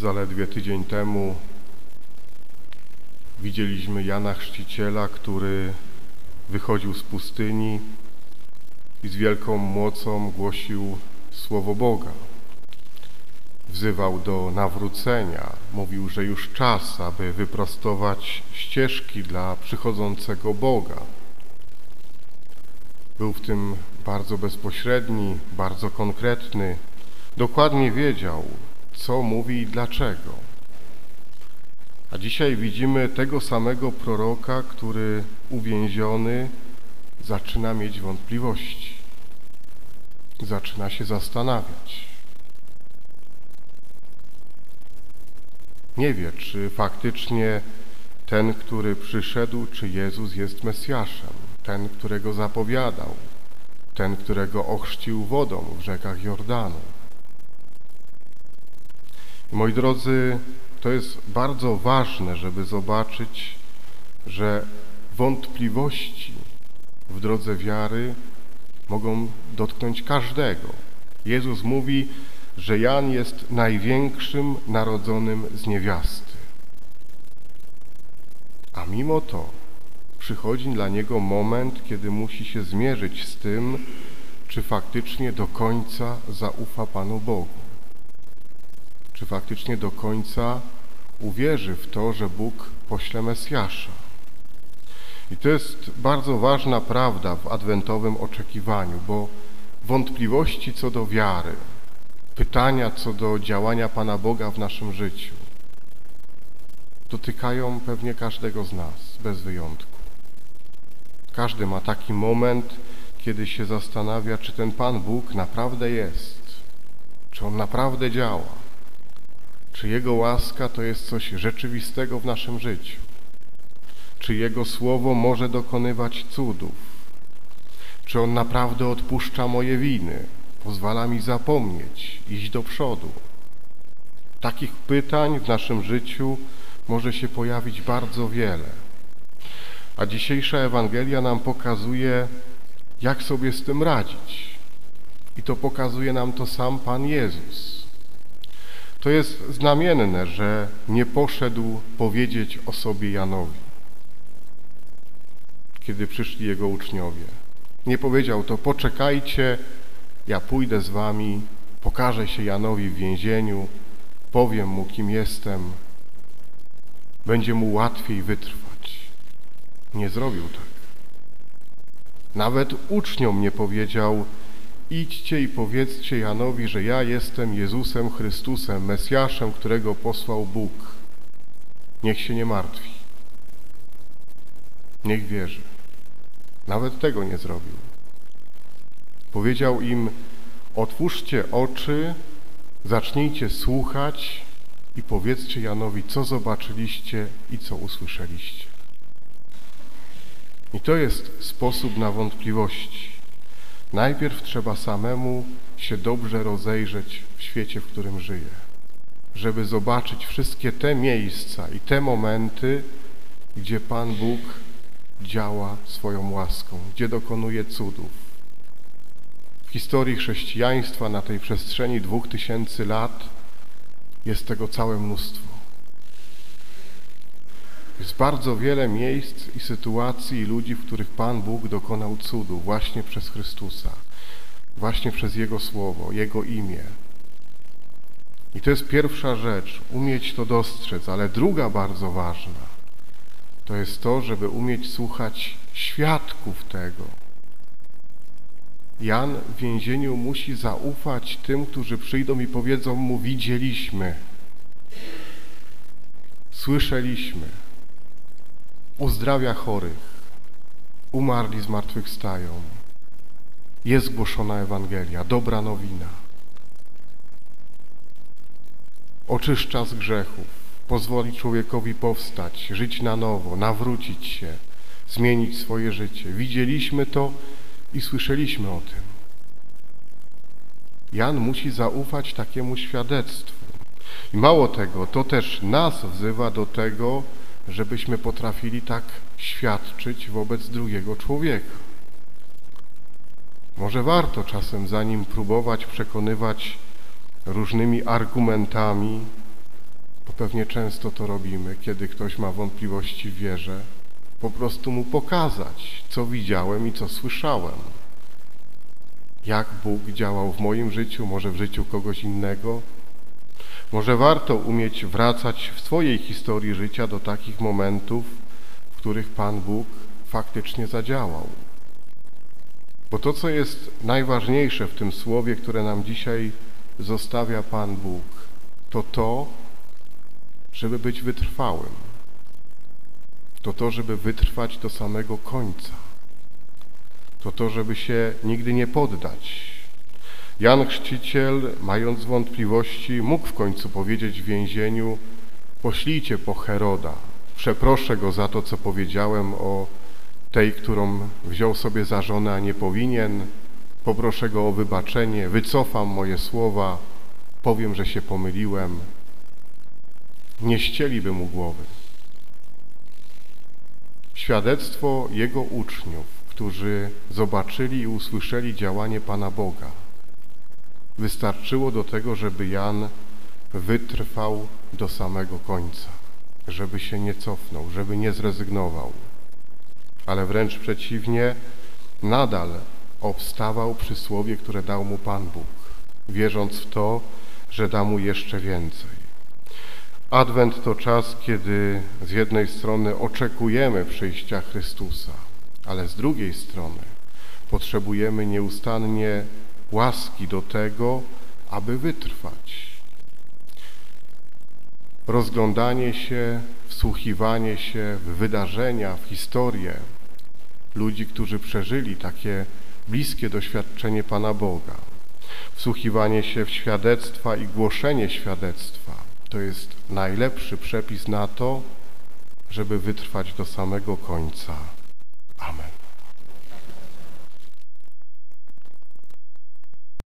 Zaledwie tydzień temu widzieliśmy Jana Chrzciciela, który wychodził z pustyni i z wielką mocą głosił Słowo Boga. Wzywał do nawrócenia, mówił, że już czas, aby wyprostować ścieżki dla przychodzącego Boga. Był w tym bardzo bezpośredni, bardzo konkretny, dokładnie wiedział, co mówi i dlaczego. A dzisiaj widzimy tego samego proroka, który uwięziony zaczyna mieć wątpliwości, zaczyna się zastanawiać. Nie wie, czy faktycznie ten, który przyszedł, czy Jezus jest Mesjaszem, ten, którego zapowiadał, ten, którego ochrzcił wodą w rzekach Jordanu. Moi drodzy, to jest bardzo ważne, żeby zobaczyć, że wątpliwości w drodze wiary mogą dotknąć każdego. Jezus mówi, że Jan jest największym narodzonym z niewiasty. A mimo to przychodzi dla niego moment, kiedy musi się zmierzyć z tym, czy faktycznie do końca zaufa Panu Bogu czy faktycznie do końca uwierzy w to, że Bóg pośle Mesjasza. I to jest bardzo ważna prawda w adwentowym oczekiwaniu, bo wątpliwości co do wiary, pytania co do działania Pana Boga w naszym życiu dotykają pewnie każdego z nas, bez wyjątku. Każdy ma taki moment, kiedy się zastanawia, czy ten Pan Bóg naprawdę jest, czy On naprawdę działa. Czy Jego łaska to jest coś rzeczywistego w naszym życiu? Czy Jego Słowo może dokonywać cudów? Czy On naprawdę odpuszcza moje winy? Pozwala mi zapomnieć, iść do przodu? Takich pytań w naszym życiu może się pojawić bardzo wiele. A dzisiejsza Ewangelia nam pokazuje, jak sobie z tym radzić. I to pokazuje nam to sam Pan Jezus. To jest znamienne, że nie poszedł powiedzieć o sobie Janowi, kiedy przyszli jego uczniowie. Nie powiedział to, poczekajcie, ja pójdę z wami, pokażę się Janowi w więzieniu, powiem mu, kim jestem, będzie mu łatwiej wytrwać. Nie zrobił tak. Nawet uczniom nie powiedział, Idźcie i powiedzcie Janowi, że ja jestem Jezusem Chrystusem, Mesjaszem, którego posłał Bóg. Niech się nie martwi. Niech wierzy. Nawet tego nie zrobił. Powiedział im, otwórzcie oczy, zacznijcie słuchać i powiedzcie Janowi, co zobaczyliście i co usłyszeliście. I to jest sposób na wątpliwości. Najpierw trzeba samemu się dobrze rozejrzeć w świecie, w którym żyje, żeby zobaczyć wszystkie te miejsca i te momenty, gdzie Pan Bóg działa swoją łaską, gdzie dokonuje cudów. W historii chrześcijaństwa na tej przestrzeni dwóch tysięcy lat jest tego całe mnóstwo. Jest bardzo wiele miejsc i sytuacji i ludzi, w których Pan Bóg dokonał cudu właśnie przez Chrystusa, właśnie przez Jego Słowo, Jego imię. I to jest pierwsza rzecz, umieć to dostrzec, ale druga bardzo ważna, to jest to, żeby umieć słuchać świadków tego. Jan w więzieniu musi zaufać tym, którzy przyjdą i powiedzą mu, widzieliśmy, słyszeliśmy uzdrawia chorych, umarli zmartwychwstają. Jest głoszona Ewangelia, dobra nowina. Oczyszcza z grzechów, pozwoli człowiekowi powstać, żyć na nowo, nawrócić się, zmienić swoje życie. Widzieliśmy to i słyszeliśmy o tym. Jan musi zaufać takiemu świadectwu. I mało tego, to też nas wzywa do tego, żebyśmy potrafili tak świadczyć wobec drugiego człowieka. Może warto czasem za nim próbować przekonywać różnymi argumentami, Bo pewnie często to robimy, kiedy ktoś ma wątpliwości w wierze, po prostu mu pokazać, co widziałem i co słyszałem. Jak Bóg działał w moim życiu, może w życiu kogoś innego. Może warto umieć wracać w swojej historii życia do takich momentów, w których Pan Bóg faktycznie zadziałał. Bo to, co jest najważniejsze w tym słowie, które nam dzisiaj zostawia Pan Bóg, to to, żeby być wytrwałym. To to, żeby wytrwać do samego końca. To to, żeby się nigdy nie poddać. Jan Chrzciciel, mając wątpliwości, mógł w końcu powiedzieć w więzieniu poślijcie po Heroda, przeproszę go za to, co powiedziałem o tej, którą wziął sobie za żonę, a nie powinien, poproszę go o wybaczenie, wycofam moje słowa, powiem, że się pomyliłem. Nie ścieliby mu głowy. Świadectwo jego uczniów, którzy zobaczyli i usłyszeli działanie Pana Boga, wystarczyło do tego, żeby Jan wytrwał do samego końca, żeby się nie cofnął, żeby nie zrezygnował, ale wręcz przeciwnie, nadal obstawał przy słowie, które dał mu Pan Bóg, wierząc w to, że da mu jeszcze więcej. Adwent to czas, kiedy z jednej strony oczekujemy przyjścia Chrystusa, ale z drugiej strony potrzebujemy nieustannie łaski do tego, aby wytrwać. Rozglądanie się, wsłuchiwanie się w wydarzenia, w historię ludzi, którzy przeżyli takie bliskie doświadczenie Pana Boga. Wsłuchiwanie się w świadectwa i głoszenie świadectwa to jest najlepszy przepis na to, żeby wytrwać do samego końca. Amen.